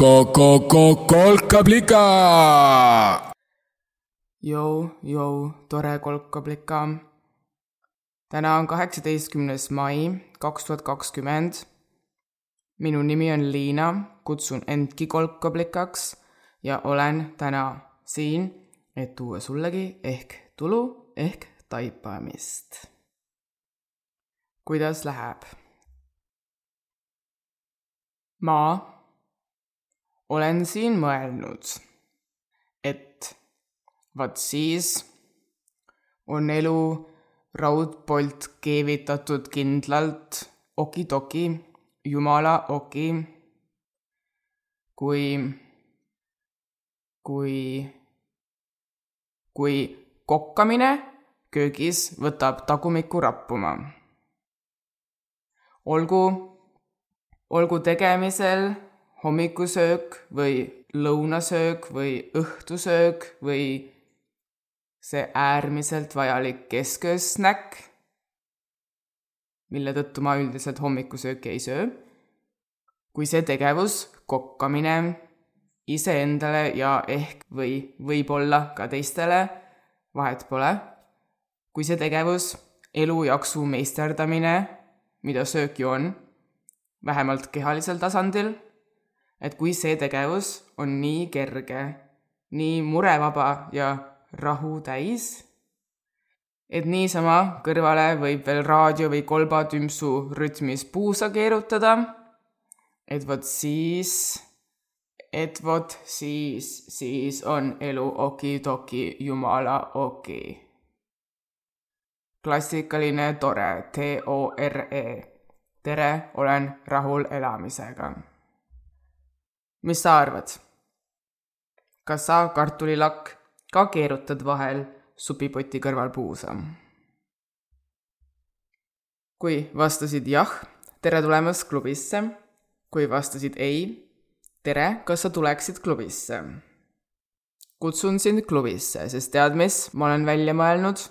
kolkablika. Jou, jou, tore kolkablika. täna on kaheksateistkümnes mai kaks tuhat kakskümmend. minu nimi on Liina, kutsun endki kolkablikaks ja olen täna siin, et tuua sullegi ehk tulu ehk taipamist. kuidas läheb? ma olen siin mõelnud, et vaat siis on elu raudpolt keevitatud kindlalt okidoki, jumala oki, kui, kui, kui kokkamine köögis võtab tagumikku rappuma. olgu, olgu tegemisel hommikusöök või lõunasöök või õhtusöök või see äärmiselt vajalik kesköösnäkk, mille tõttu ma üldiselt hommikusööki ei söö. kui see tegevus, kokkamine iseendale ja ehk või võib-olla ka teistele, vahet pole, kui see tegevus, elujaksu meisterdamine, mida söök ju on, vähemalt kehalisel tasandil, et kui see tegevus on nii kerge, nii murevaba ja rahu täis, et niisama kõrvale võib veel raadio või kolbatümpsu rütmis puusa keerutada, et vot siis, et vot siis, siis on elu okidoki jumala oki. klassikaline tore T-O-R-E. tere, olen rahul elamisega mis sa arvad? kas sa, kartulilakk, ka keerutad vahel supipoti kõrval puusa? kui vastasid jah, tere tulemast klubisse. kui vastasid ei, tere, kas sa tuleksid klubisse? kutsun sind klubisse, sest tead mis ma olen välja mõelnud?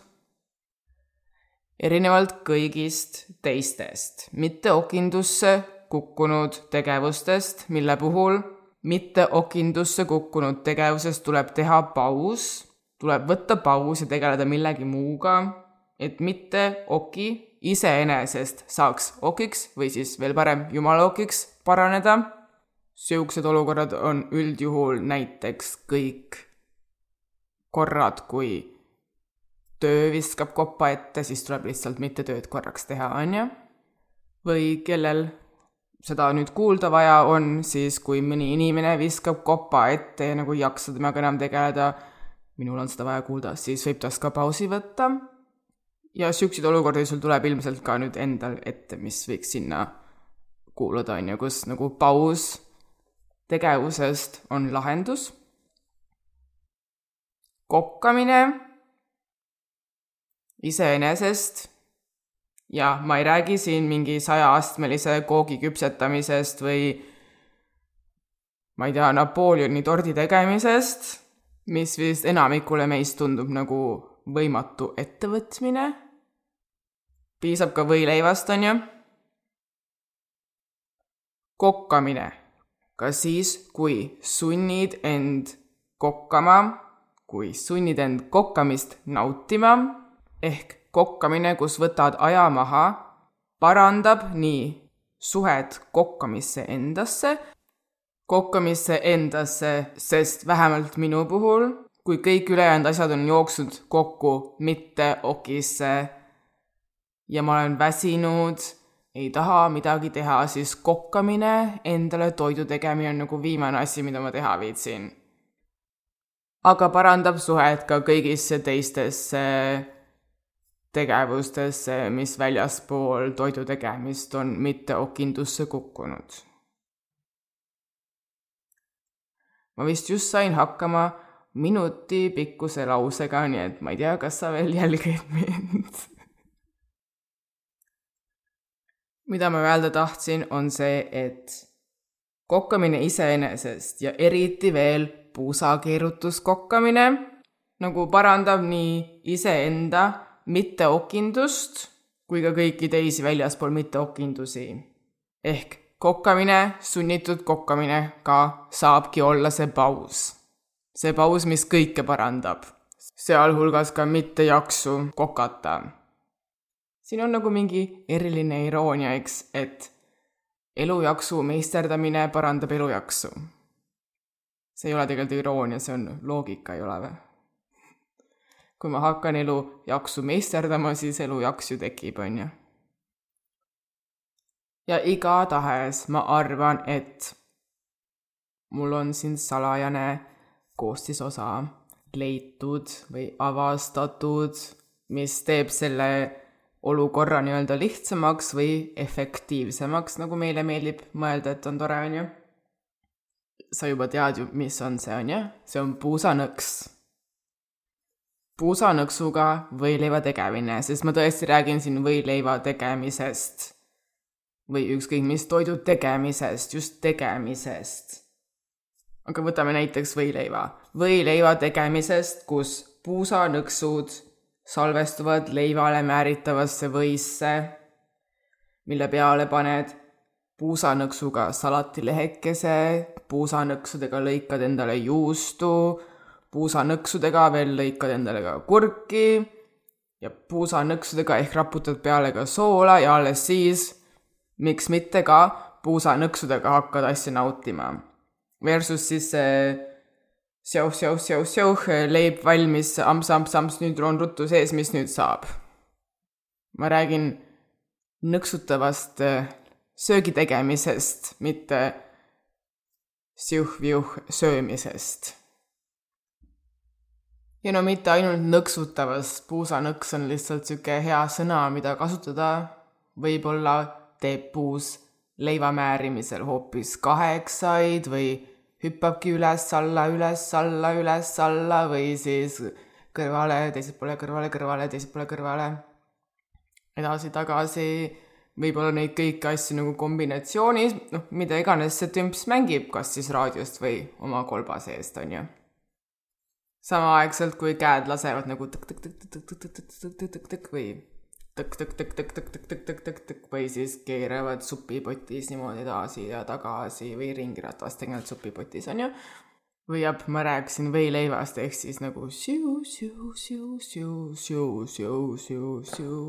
erinevalt kõigist teistest mitte okindusse kukkunud tegevustest, mille puhul mitte okindusse kukkunud tegevusest tuleb teha paus, tuleb võtta paus ja tegeleda millegi muuga, et mitte oki iseenesest saaks okiks või siis veel parem jumala okiks paraneda. siuksed olukorrad on üldjuhul näiteks kõik korrad, kui töö viskab kopa ette, siis tuleb lihtsalt mitte tööd korraks teha, on ju. või kellel seda nüüd kuulda vaja on, siis kui mõni inimene viskab kopa ette ja nagu ei jaksa temaga enam tegeleda, minul on seda vaja kuulda, siis võib tast ka pausi võtta. ja siukseid olukordi sul tuleb ilmselt ka nüüd endal ette, mis võiks sinna kuuluda, on ju, kus nagu paus tegevusest on lahendus. kokkamine iseenesest ja ma ei räägi siin mingi sajaastmelise koogi küpsetamisest või ma ei tea, Napoleoni tordi tegemisest, mis vist enamikule meist tundub nagu võimatu ettevõtmine. piisab ka võileivast, on ju. kokkamine, ka siis, kui sunnid end kokkama, kui sunnid end kokkamist nautima ehk kokkamine, kus võtad aja maha, parandab nii suhet kokkamisse endasse, kokkamisse endasse, sest vähemalt minu puhul, kui kõik ülejäänud asjad on jooksnud kokku mitte okisse ja ma olen väsinud, ei taha midagi teha, siis kokkamine, endale toidu tegemine on nagu viimane asi, mida ma teha viitsin. aga parandab suhet ka kõigisse teistesse tegevustesse, mis väljaspool toidu tegemist on mitte okindusse kukkunud. ma vist just sain hakkama minuti pikkuse lausega, nii et ma ei tea, kas sa veel jälgid mind. mida ma öelda tahtsin, on see, et kokkamine iseenesest ja eriti veel puusakeerutuskokkamine nagu parandab nii iseenda mitteokindust kui ka kõiki teisi väljaspool mitteokindusi. ehk kokkamine, sunnitud kokkamine ka saabki olla see paus. see paus, mis kõike parandab, sealhulgas ka mittejaksu kokata. siin on nagu mingi eriline iroonia, eks, et elujaksu meisterdamine parandab elujaksu. see ei ole tegelikult iroonia, see on loogika, ei ole või? Kui ma hakkan elujaksu meisterdama, siis elujaks ju tekib, on ju. ja igatahes ma arvan, et mul on siin salajane koostisosa leitud või avastatud, mis teeb selle olukorra nii-öelda lihtsamaks või efektiivsemaks, nagu meile meeldib mõelda, et on tore, on ju. sa juba tead ju, mis on see, on ju? see on puusanõks. Puusanõksuga võileiva tegemine, sest ma tõesti räägin siin võileiva tegemisest. või ükskõik mis toidu tegemisest, just tegemisest. aga võtame näiteks võileiva. võileiva tegemisest, kus puusanõksud salvestuvad leivale määritavasse võisse, mille peale paned puusanõksuga salatilehekese, puusanõksudega lõikad endale juustu, puusanõksudega veel lõikad endale ka kurki ja puusanõksudega ehk raputad peale ka soola ja alles siis, miks mitte ka, puusanõksudega hakkad asja nautima. Versus siis see sjauh, sjauh, sjauh, sjauh, leib valmis, amps, amps, amps, nüüd on ruttu sees, mis nüüd saab? ma räägin nõksutavast äh, söögi tegemisest, mitte siuh-viuh söömisest. Ja no mitte ainult nõksutavast, puusanõks on lihtsalt sihuke hea sõna, mida kasutada, võib-olla teeb puus leiva määrimisel hoopis kaheksaid või hüppabki üles-alla, üles-alla, üles-alla või siis kõrvale, teiselt poole kõrvale, kõrvale, teiselt poole kõrvale, edasi-tagasi, võib-olla neid kõiki asju nagu kombinatsioonis, noh, mida iganes see tümps mängib, kas siis raadiost või oma kolba seest, on ju. Samaaegselt, kui käed lasevad nagu tõk-tõk-tõk-tõk-tõk-tõk-tõk-tõk või tõk-tõk-tõk-tõk-tõk-tõk-tõk-tõk või siis keeravad supipotis niimoodi edasi ja tagasi või ringiratast tegelikult supipotis on ju. või jah, ma rääkisin võileivast ehk siis nagu siu, siu, siu, siu, siu, siu, siu, siu.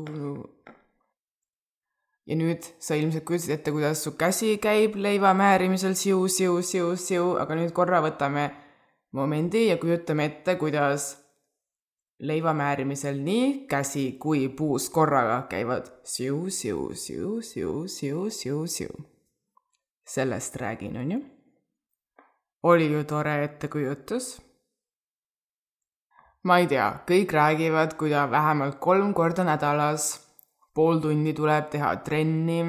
ja nüüd sa ilmselt kujutasid ette, kuidas su käsi käib leiva määrimisel siu, siu, siu, siu, aga nüüd korra võtame momendi ja kujutame ette, kuidas leiva määrimisel nii käsi kui puus korraga käivad siu, siu, siu, siu, siu, siu, siu. sellest räägin, on ju. oli ju tore ettekujutus? ma ei tea, kõik räägivad, kuida vähemalt kolm korda nädalas pool tundi tuleb teha trenni,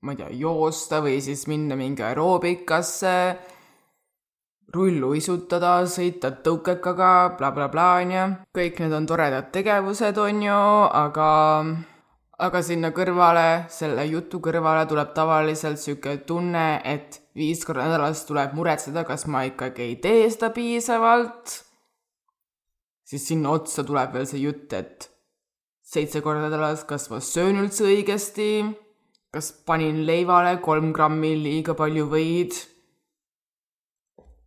ma ei tea, joosta või siis minna mingi aeroobikasse rulluisutada, sõita tõukekaga bla, bla, blablabla, on ju. kõik need on toredad tegevused, on ju, aga, aga sinna kõrvale, selle jutu kõrvale tuleb tavaliselt sihuke tunne, et viis korda nädalas tuleb muretseda, kas ma ikkagi ei tee seda piisavalt. siis sinna otsa tuleb veel see jutt, et seitse korda nädalas, kas ma söön üldse õigesti, kas panin leivale kolm grammi liiga palju võid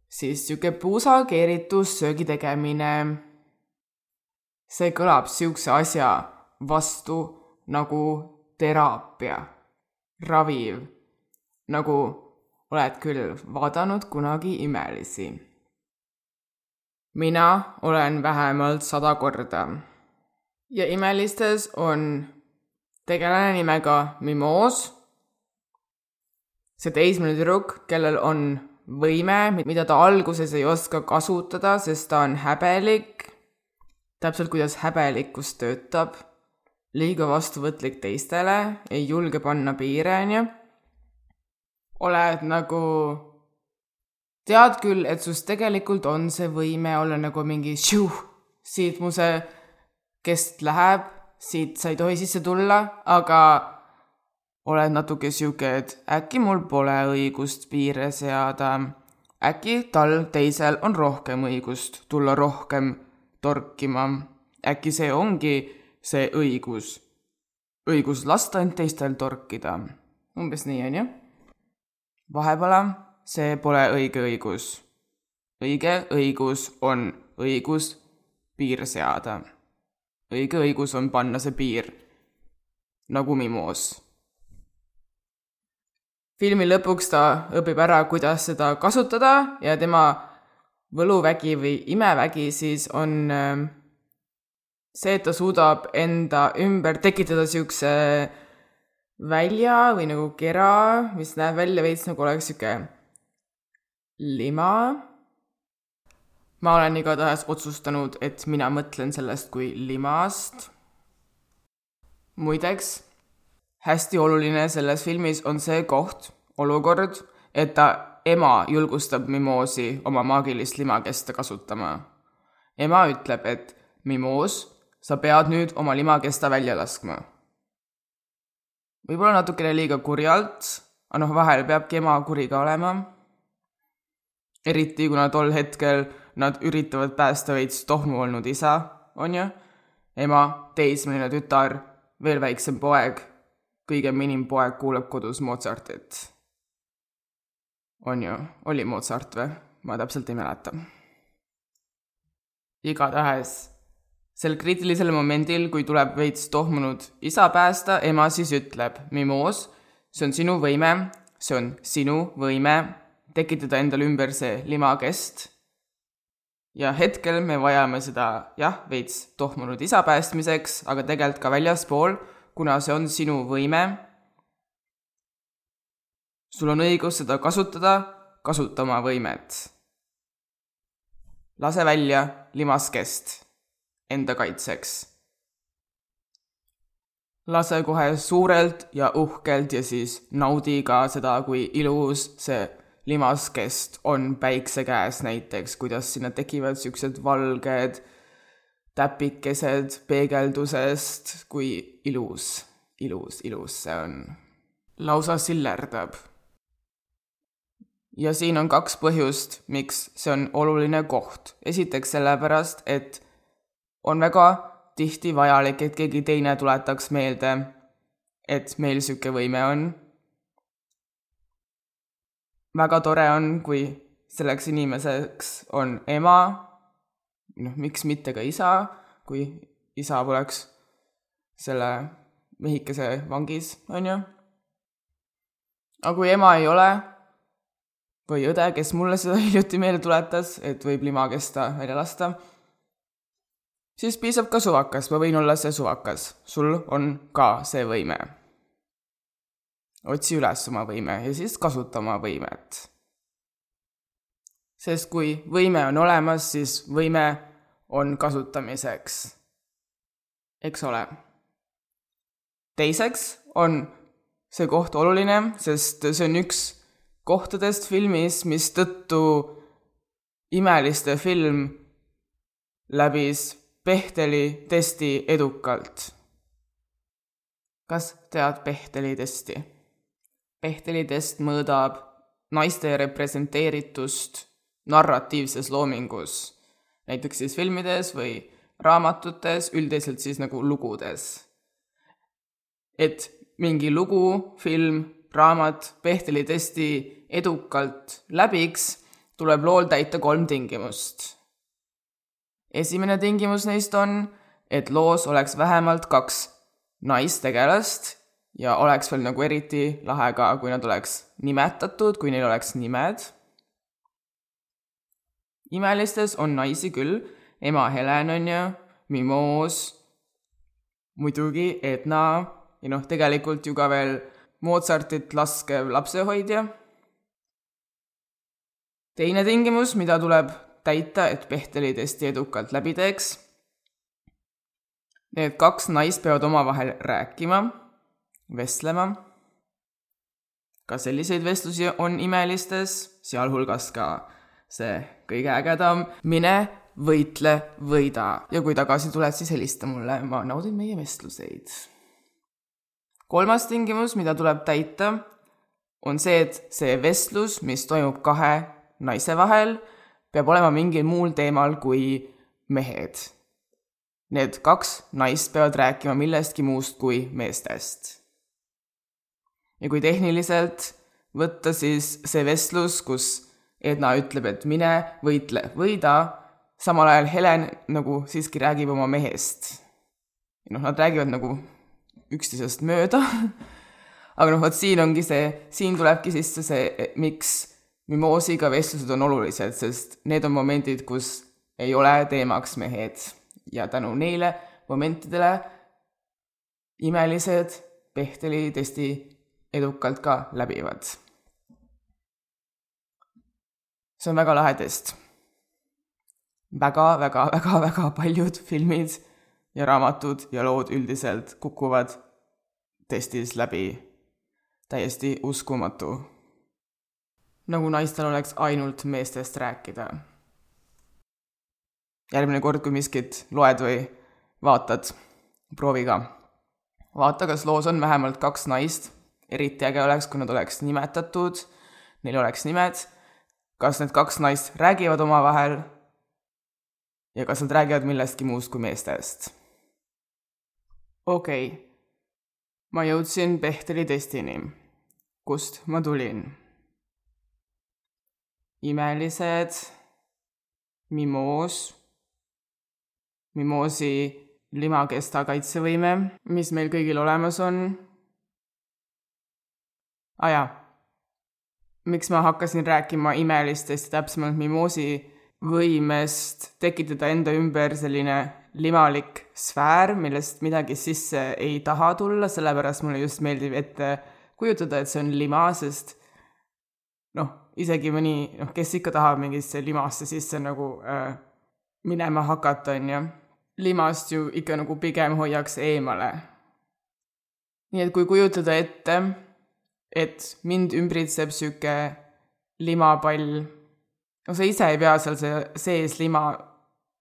siis sihuke pusa keeritus, söögi tegemine. see kõlab siukse asja vastu nagu teraapia, raviv, nagu oled küll vaadanud kunagi imelisi. mina olen vähemalt sada korda ja imelistes on tegelane nimega Mimoos. see teismeline tüdruk, kellel on võime, mida ta alguses ei oska kasutada, sest ta on häbelik, täpselt kuidas häbelikkus töötab, liiga vastuvõtlik teistele, ei julge panna piire, onju. oled nagu, tead küll, et sus tegelikult on see võime olla nagu mingi šiuh, siit mu see kest läheb, siit sa ei tohi sisse tulla, aga oled natuke sihuke, et äkki mul pole õigust piire seada. äkki tal teisel on rohkem õigust tulla rohkem torkima. äkki see ongi see õigus, õigus lasta end teistel torkida. umbes nii, on ju. vahepala, see pole õige õigus. õige õigus on õigus piir seada. õige õigus on panna see piir nagu mimoos. Filmi lõpuks ta õpib ära, kuidas seda kasutada ja tema võluvägi või imevägi siis on äh, see, et ta suudab enda ümber tekitada niisuguse välja või nagu kera, mis näeb välja veits nagu oleks niisugune lima. ma olen igatahes otsustanud, et mina mõtlen sellest kui limast. muideks, hästi oluline selles filmis on see koht, olukord, et ta ema julgustab Mimoosi oma maagilist limakeste kasutama. ema ütleb, et Mimoos sa pead nüüd oma limakesta välja laskma. võib-olla natukene liiga kurjalt, aga noh, vahel peabki ema kuri ka olema. eriti kuna tol hetkel nad üritavad päästa veits tohmu olnud isa, on ju, ema, teismeline tütar, veel väiksem poeg, kõige minim poeg kuulab kodus Mozartit. on ju, oli Mozart või? ma täpselt ei mäleta. igatahes sel kriitilisel momendil, kui tuleb veits tohmunud isa päästa, ema siis ütleb, Mimoos, see on sinu võime, see on sinu võime tekitada endale ümber see limakest. ja hetkel me vajame seda jah, veits tohmunud isa päästmiseks, aga tegelikult ka väljaspool, kuna see on sinu võime. sul on õigus seda kasutada, kasuta oma võimet. lase välja limaskest enda kaitseks. lase kohe suurelt ja uhkelt ja siis naudi ka seda, kui ilus see limaskest on päikse käes näiteks, kuidas sinna tekivad siuksed valged täpikesed peegeldusest, kui ilus, ilus, ilus see on. lausa sillerdab. ja siin on kaks põhjust, miks see on oluline koht. esiteks sellepärast, et on väga tihti vajalik, et keegi teine tuletaks meelde, et meil niisugune võime on. väga tore on, kui selleks inimeseks on ema, noh, miks mitte ka isa, kui isa poleks selle mehikese vangis, on ju. aga kui ema ei ole või õde, kes mulle seda hiljuti meelde tuletas, et võib limakesta välja lasta siis piisab ka suvakas, ma võin olla see suvakas, sul on ka see võime. otsi üles oma võime ja siis kasuta oma võimet. Sest kui võime on olemas, siis võime on kasutamiseks. eks ole. teiseks on see koht oluline, sest see on üks kohtadest filmis, mistõttu imeliste film läbis Pehteli testi edukalt. kas tead Pehteli testi? Pehteli test mõõdab naiste representeeritust narratiivses loomingus, näiteks siis filmides või raamatutes, üldiselt siis nagu lugudes. et mingi lugu, film, raamat Pehteli testi edukalt läbiks, tuleb lool täita kolm tingimust esimene tingimus neist on, et loos oleks vähemalt kaks naistegelast ja oleks veel nagu eriti lahe ka, kui nad oleks nimetatud, kui neil oleks nimed. Imelistes on naisi küll, ema Helen on ju, Mimoos, muidugi Edna ja noh, tegelikult ju ka veel Mozartit laskev lapsehoidja. teine tingimus, mida tuleb täita, et Pehteli testi edukalt läbi teeks. Need kaks naist peavad omavahel rääkima, vestlema. ka selliseid vestlusi on imelistes, sealhulgas ka see kõige ägedam mine, võitle, võida ja kui tagasi tuled, siis helista mulle, ma naudin meie vestluseid. kolmas tingimus, mida tuleb täita, on see, et see vestlus, mis toimub kahe naise vahel, peab olema mingil muul teemal kui mehed. Need kaks naist peavad rääkima millestki muust kui meestest. ja kui tehniliselt võtta siis see vestlus, kus Edna ütleb, et mine võitle, võida, samal ajal Helen nagu siiski räägib oma mehest. noh, nad räägivad nagu üksteisest mööda aga noh, vot siin ongi see, siin tulebki sisse see, miks Mimoosiga vestlused on olulised, sest need on momendid, kus ei ole teemaks mehed ja tänu neile momentidele imelised Pehteli testi edukalt ka läbivad. See on väga lahe test väga, väga, väga, väga paljud filmid ja raamatud ja lood üldiselt kukuvad testis läbi. täiesti uskumatu. nagu naistel oleks ainult meestest rääkida. järgmine kord, kui miskit loed või vaatad, proovi ka. vaata, kas loos on vähemalt kaks naist, eriti äge oleks, kui nad oleks nimetatud, neil oleks nimed, kas need kaks naist räägivad omavahel ja kas nad räägivad millestki muust kui meestest. okei okay., ma jõudsin Pehteli testini. kust ma tulin? imelised, mimoos, mimoosi limakesta kaitsevõime, mis meil kõigil olemas on. aa ah, jaa, miks ma hakkasin rääkima imelistest täpsemalt mimoosi võimest tekitada enda ümber selline limalik sfäär, millest midagi sisse ei taha tulla, sellepärast mulle just meeldib ette kujutada, et see on lima, sest noh, isegi mõni, noh, kes ikka tahab mingisse limasse sisse nagu äh, minema hakata, on ju. limast ju ikka nagu pigem hoiaks eemale. nii et kui kujutada ette, et mind ümbritseb sihuke limapall no sa ise ei pea seal see sees lima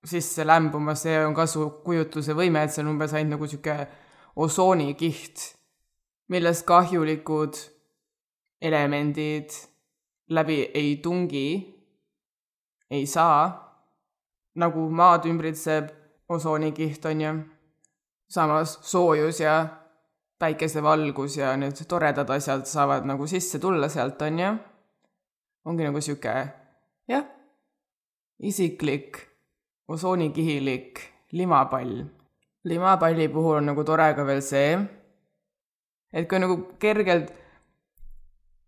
sisse lämbuma, see on ka su kujutluse võime, et see on umbes ainult nagu sihuke osoonikiht, millest kahjulikud elemendid läbi ei tungi, ei saa, nagu maad ümbritseb osoonikiht, on ju. samas soojus ja päikesevalgus ja need toredad asjad saavad nagu sisse tulla sealt, on ju. ongi nagu sihuke jah, isiklik, osoonikihilik limapall. limapalli puhul on nagu tore ka veel see, et kui nagu kergelt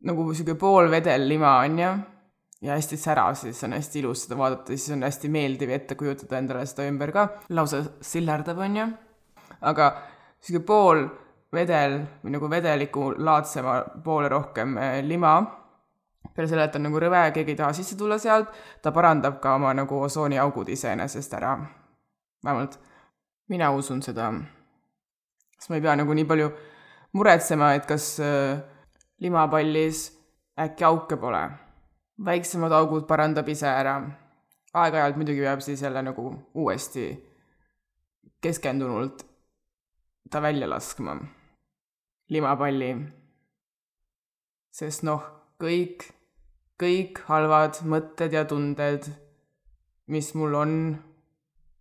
nagu sihuke poolvedel lima on ju, ja hästi särav, siis on hästi ilus seda vaadata, siis on hästi meeldiv ette kujutada endale seda ümber ka, lausa sillerdab, on ju. aga sihuke pool vedel või nagu vedeliku laadsema poole rohkem eh, lima peale selle, et on nagu rõve, keegi ei taha sisse tulla sealt, ta parandab ka oma nagu osooniaugud iseenesest ära. vähemalt mina usun seda. sest ma ei pea nagu nii palju muretsema, et kas äh, limapallis äkki auke pole. väiksemad augud parandab ise ära. aeg-ajalt muidugi peab siis jälle nagu uuesti keskendunult ta välja laskma. Limapalli. sest noh, kõik kõik halvad mõtted ja tunded, mis mul on,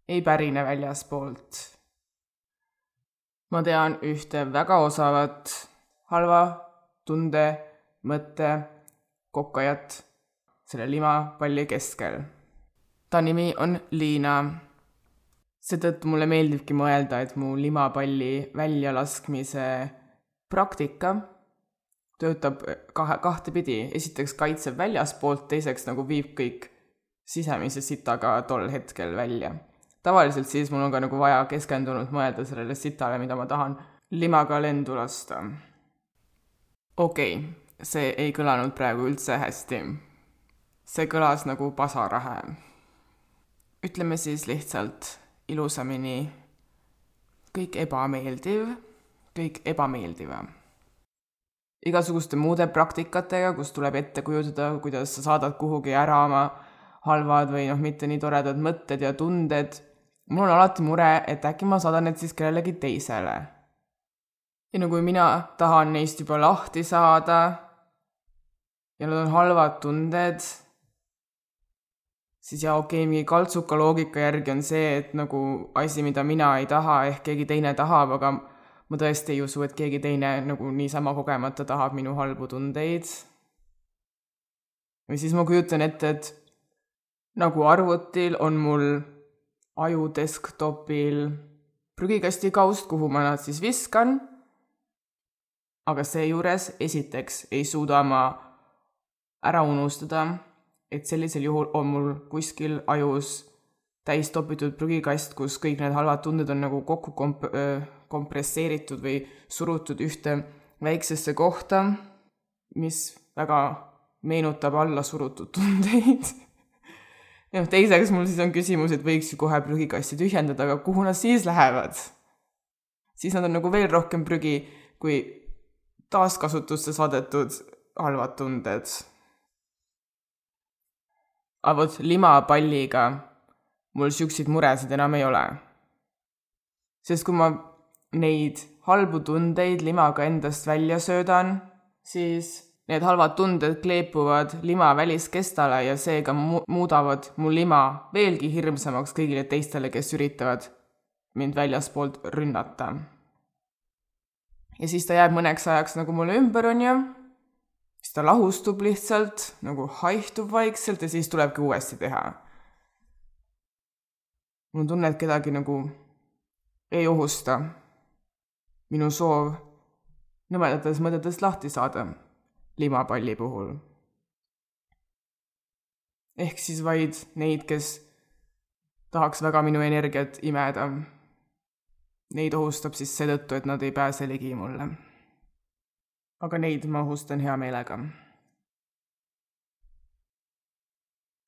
ei pärine väljaspoolt. ma tean ühte väga osavat halva tunde, mõtte kokkajat selle limapalli keskel. ta nimi on Liina. seetõttu mulle meeldibki mõelda, et mu limapalli väljalaskmise praktika töötab kahe, kahtepidi, esiteks kaitseb väljaspoolt, teiseks nagu viib kõik sisemise sitaga tol hetkel välja. tavaliselt siis mul on ka nagu vaja keskendunult mõelda sellele sitale, mida ma tahan limaga lendu lasta. okei okay,, see ei kõlanud praegu üldse hästi. see kõlas nagu pasarahe. ütleme siis lihtsalt ilusamini kõik ebameeldiv, kõik ebameeldiv igasuguste muude praktikatega, kus tuleb ette kujutada, kuidas sa saadad kuhugi ära oma halvad või noh, mitte nii toredad mõtted ja tunded. mul on alati mure, et äkki ma saadan need siis kellelegi teisele. ja no kui mina tahan neist juba lahti saada ja need on halvad tunded, siis jaa, okei okay,, mingi kaltsuka loogika järgi on see, et nagu asi, mida mina ei taha, ehk keegi teine tahab, aga ma tõesti ei usu, et keegi teine nagu niisama kogemata tahab minu halbu tundeid. või siis ma kujutan ette, et nagu arvutil on mul aju desktopil prügikasti kaust, kuhu ma nad siis viskan. aga seejuures esiteks ei suuda ma ära unustada, et sellisel juhul on mul kuskil ajus täis topitud prügikast, kus kõik need halvad tunded on nagu kokku komp-, kompresseeritud või surutud ühte väiksesse kohta, mis väga meenutab alla surutud tundeid noh, teiseks mul siis on küsimus, et võiks ju kohe prügikasti tühjendada, aga kuhu nad siis lähevad? siis nad on nagu veel rohkem prügi kui taaskasutusse saadetud halvad tunded. aga vot limapalliga mul siukseid muresid enam ei ole. sest kui ma neid halbu tundeid limaga endast välja söödan, siis Need halvad tunded kleepuvad lima väliskestale ja seega mu-, muudavad mu lima veelgi hirmsamaks kõigile teistele, kes üritavad mind väljaspoolt rünnata. ja siis ta jääb mõneks ajaks nagu mulle ümber, on ju, siis ta lahustub lihtsalt, nagu haihtub vaikselt ja siis tulebki uuesti teha. mul on tunne, et kedagi nagu ei ohusta minu soov nõmedatest mõtetest lahti saada limapalli puhul. ehk siis vaid neid, kes tahaks väga minu energiat imeda. Neid ohustab siis seetõttu, et nad ei pääse ligi mulle. aga neid ma ohustan hea meelega.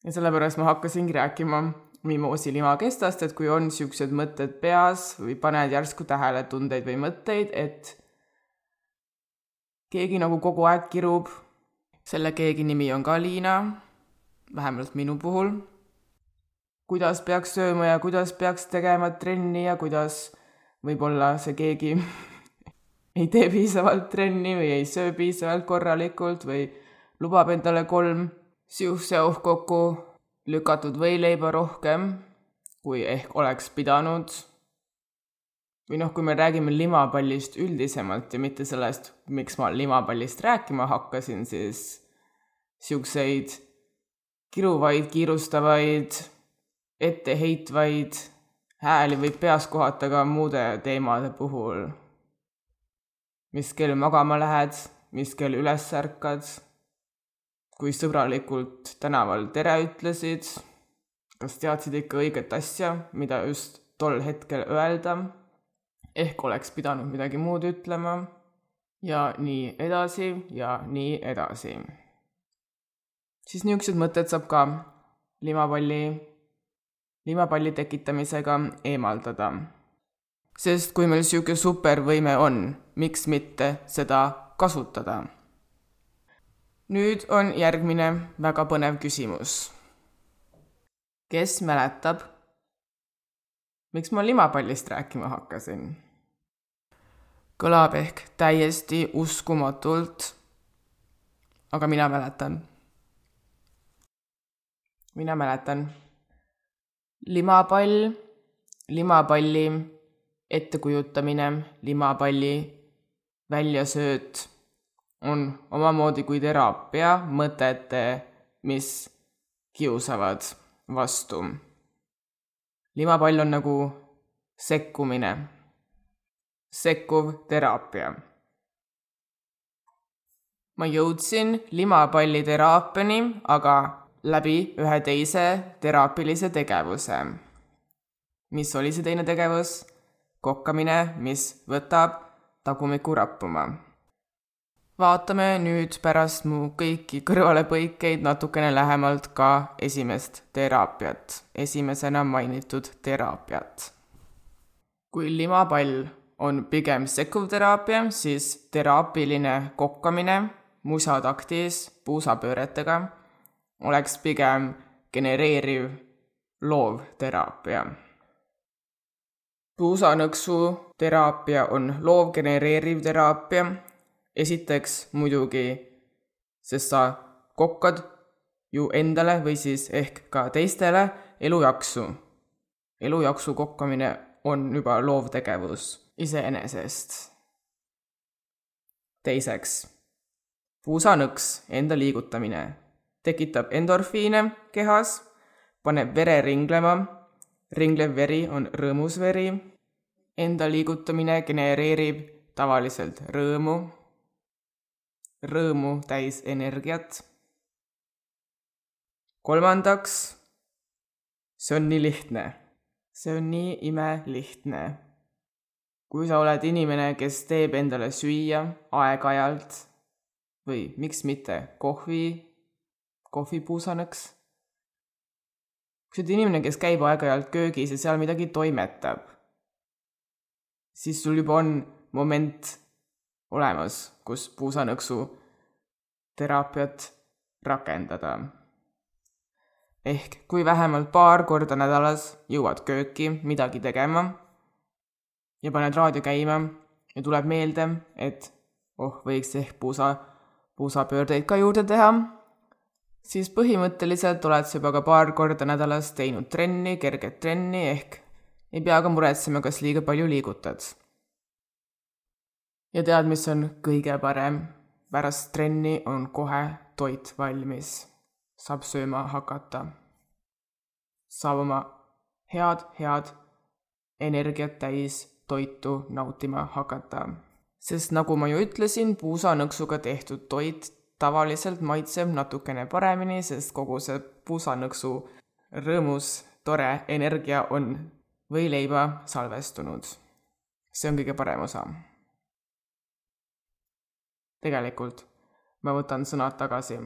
ja sellepärast ma hakkasingi rääkima mimoosi limakestast, et kui on siuksed mõtted peas või paned järsku tähele tundeid või mõtteid, et keegi nagu kogu aeg kirub. selle keegi nimi on ka Liina, vähemalt minu puhul. kuidas peaks sööma ja kuidas peaks tegema trenni ja kuidas võib-olla see keegi ei tee piisavalt trenni või ei söö piisavalt korralikult või lubab endale kolm siuh-säuh-kokku lükatud võileiba rohkem, kui ehk oleks pidanud või noh, kui me räägime limapallist üldisemalt ja mitte sellest, miks ma limapallist rääkima hakkasin, siis siukseid kiruvaid, kiirustavaid, etteheitvaid hääli võib peas kohata ka muude teemade puhul. mis kell magama lähed, mis kell üles ärkad, kui sõbralikult tänaval tere ütlesid, kas teadsid ikka õiget asja, mida just tol hetkel öelda ehk oleks pidanud midagi muud ütlema ja nii edasi ja nii edasi. siis niisugused mõtted saab ka limapalli, limapalli tekitamisega eemaldada. sest kui meil niisugune supervõime on, miks mitte seda kasutada? Nüüd on järgmine väga põnev küsimus. kes mäletab, miks ma limapallist rääkima hakkasin? kõlab ehk täiesti uskumatult, aga mina mäletan. mina mäletan. limapall, limapalli ettekujutamine, limapalli väljasööt on omamoodi kui teraapia mõtete, mis kiusavad vastu limapall on nagu sekkumine, sekkuv teraapia. ma jõudsin limapalliteraapiani aga läbi ühe teise teraapilise tegevuse. mis oli see teine tegevus? kokkamine, mis võtab tagumiku rappuma vaatame nüüd pärast mu kõiki kõrvalepõikeid natukene lähemalt ka esimest teraapiat, esimesena mainitud teraapiat. kui limapall on pigem sekkuv teraapia, siis teraapiline kokkamine musataktis puusapööretega oleks pigem genereeriv loovteraapia. puusanõksu teraapia on loovgenereeriv teraapia esiteks muidugi, sest sa kokkad ju endale või siis ehk ka teistele elujaksu. elujaksu kokkamine on juba loovtegevus iseenesest. teiseks, puusanõks, enda liigutamine. tekitab endorfiine kehas, paneb vere ringlema, ringlev veri on rõõmus veri, enda liigutamine genereerib tavaliselt rõõmu, rõõmu täis energiat. kolmandaks, see on nii lihtne, see on nii imelihtne kui sa oled inimene, kes teeb endale süüa aeg-ajalt või miks mitte kohvi, kohvipuusanõks. kui sa oled inimene, kes käib aeg-ajalt köögis ja seal midagi toimetab, siis sul juba on moment olemas, kus puusanõksu teraapiat rakendada. ehk kui vähemalt paar korda nädalas jõuad kööki midagi tegema ja paned raadio käima ja tuleb meelde, et oh, võiks ehk puusa, puusapöördeid ka juurde teha, siis põhimõtteliselt oled sa juba ka paar korda nädalas teinud trenni, kerget trenni, ehk ei pea ka muretsema, kas liiga palju liigutad. Ja tead, mis on kõige parem? pärast trenni on kohe toit valmis. saab sööma hakata. saab oma head, head energiat täis toitu nautima hakata. sest nagu ma ju ütlesin, puusanõksuga tehtud toit tavaliselt maitseb natukene paremini, sest kogu see puusanõksu rõõmus, tore energia on võileiba salvestunud. see on kõige parem osa. Tegelikult ma võtan sõnad tagasi.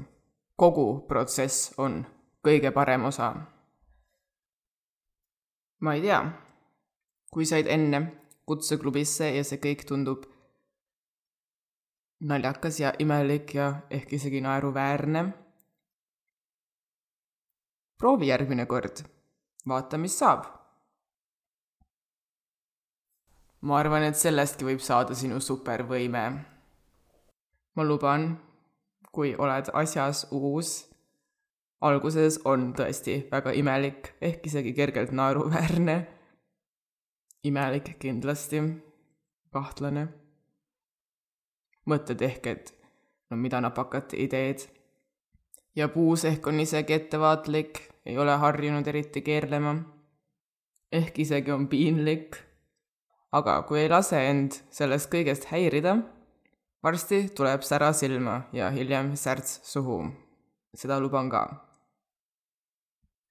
kogu protsess on kõige parem osa. ma ei tea, kui said enne kutseklubisse ja see kõik tundub naljakas ja imelik ja ehk isegi naeruväärne. proovi järgmine kord, vaata, mis saab. ma arvan, et sellestki võib saada sinu supervõime. Ma luban, kui oled asjas uus, alguses on tõesti väga imelik, ehk isegi kergelt naeruväärne imelik kindlasti, kahtlane. mõtled ehk, et no mida napakad ideed. ja puus ehk on isegi ettevaatlik, ei ole harjunud eriti keerlema. ehk isegi on piinlik. aga kui ei lase end sellest kõigest häirida, varsti tuleb sära silma ja hiljem särts suhu. seda luban ka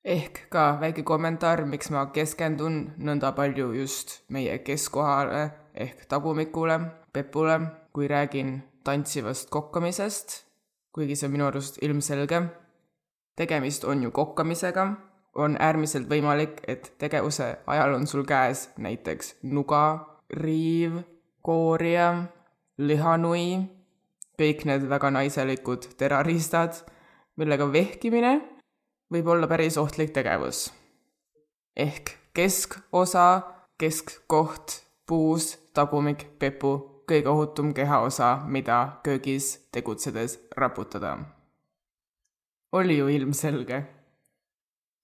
ehk ka väike kommentaar, miks ma keskendun nõnda palju just meie keskkohale ehk tagumikule, Pepule, kui räägin tantsivast kokkamisest, kuigi see on minu arust ilmselge. tegemist on ju kokkamisega, on äärmiselt võimalik, et tegevuse ajal on sul käes näiteks nuga, riiv, koorija, lihanui, kõik need väga naiselikud terariistad, millega vehkimine võib olla päris ohtlik tegevus. ehk keskosa, keskkoht, puus, tagumik, pepu, kõige ohutum kehaosa, mida köögis tegutsedes raputada. oli ju ilmselge.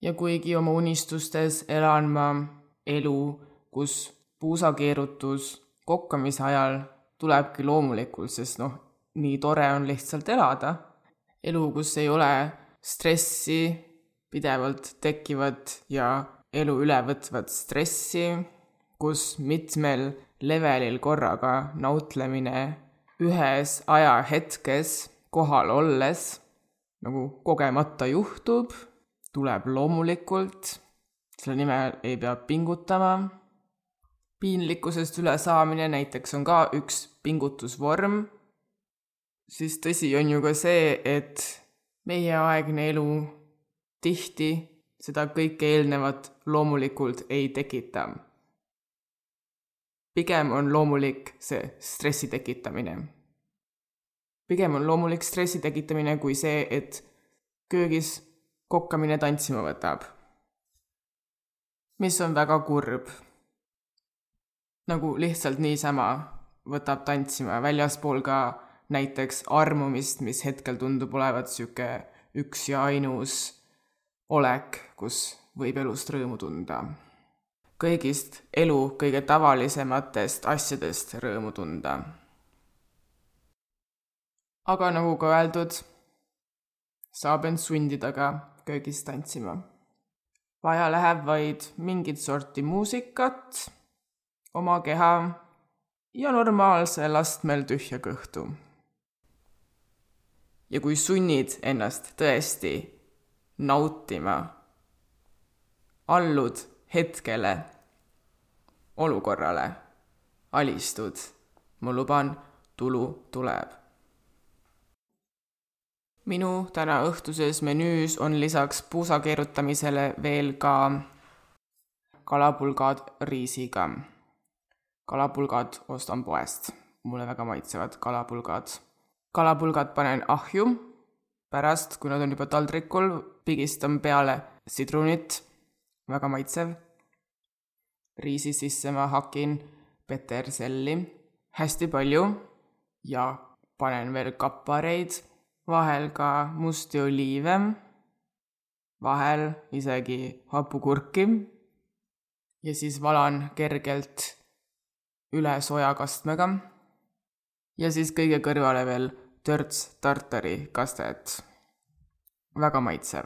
ja kuigi oma unistustes elan ma elu, kus puusakeerutus kokkamise ajal tulebki loomulikult, sest noh, nii tore on lihtsalt elada. elu, kus ei ole stressi, pidevalt tekkivat ja elu ülevõtvat stressi, kus mitmel levelil korraga nautlemine ühes ajahetkes kohal olles nagu kogemata juhtub, tuleb loomulikult, selle nimel ei pea pingutama. Piinlikkusest ülesaamine näiteks on ka üks pingutusvorm, siis tõsi on ju ka see, et meieaegne elu tihti seda kõike eelnevat loomulikult ei tekita. pigem on loomulik see stressi tekitamine. pigem on loomulik stressi tekitamine kui see, et köögis kokkamine tantsima võtab. mis on väga kurb. Nagu lihtsalt niisama võtab tantsima väljaspool ka näiteks armumist, mis hetkel tundub olevat sihuke üks ja ainus olek, kus võib elust rõõmu tunda. kõigist elu kõige tavalisematest asjadest rõõmu tunda. aga nagu ka öeldud, saab end sundida ka köögis tantsima. vaja läheb vaid mingit sorti muusikat, oma keha ja normaalsel astmel tühja kõhtu. ja kui sunnid ennast tõesti nautima, allud hetkele, olukorrale, alistud, ma luban, tulu tuleb minu täna õhtuses menüüs on lisaks puusa keerutamisele veel ka kalapulgad riisiga. Kalapulgad ostan poest, mulle väga maitsevad kalapulgad. kalapulgad panen ahju, pärast, kui nad on juba taldrikul, pigistan peale sidrunit, väga maitsev. riisi sisse ma hakin peterselli. Hästi palju. Ja panen veel kapareid vahel ka musti oliive, vahel isegi hapukurki. Ja siis valan kergelt üle sojakastmega ja siis kõige kõrvale veel törts tartari kastet. väga maitsev.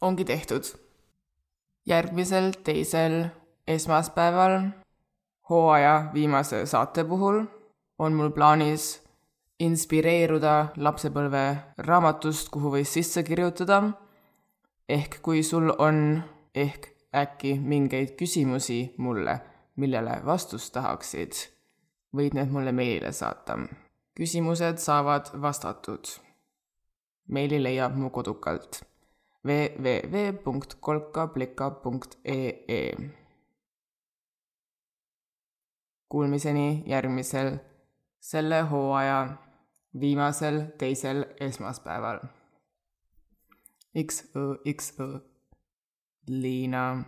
ongi tehtud. järgmisel teisel esmaspäeval hooaja viimase saate puhul on mul plaanis inspireeruda lapsepõlve raamatust, kuhu võis sisse kirjutada, ehk kui sul on ehk äkki mingeid küsimusi mulle, millele vastust tahaksid, võid need mulle meilile saata. küsimused saavad vastatud. meili leiab mu kodukalt www.kolkablika.ee. Kuulmiseni järgmisel selle hooaja viimasel teisel esmaspäeval. XÖ, XÖ, Liina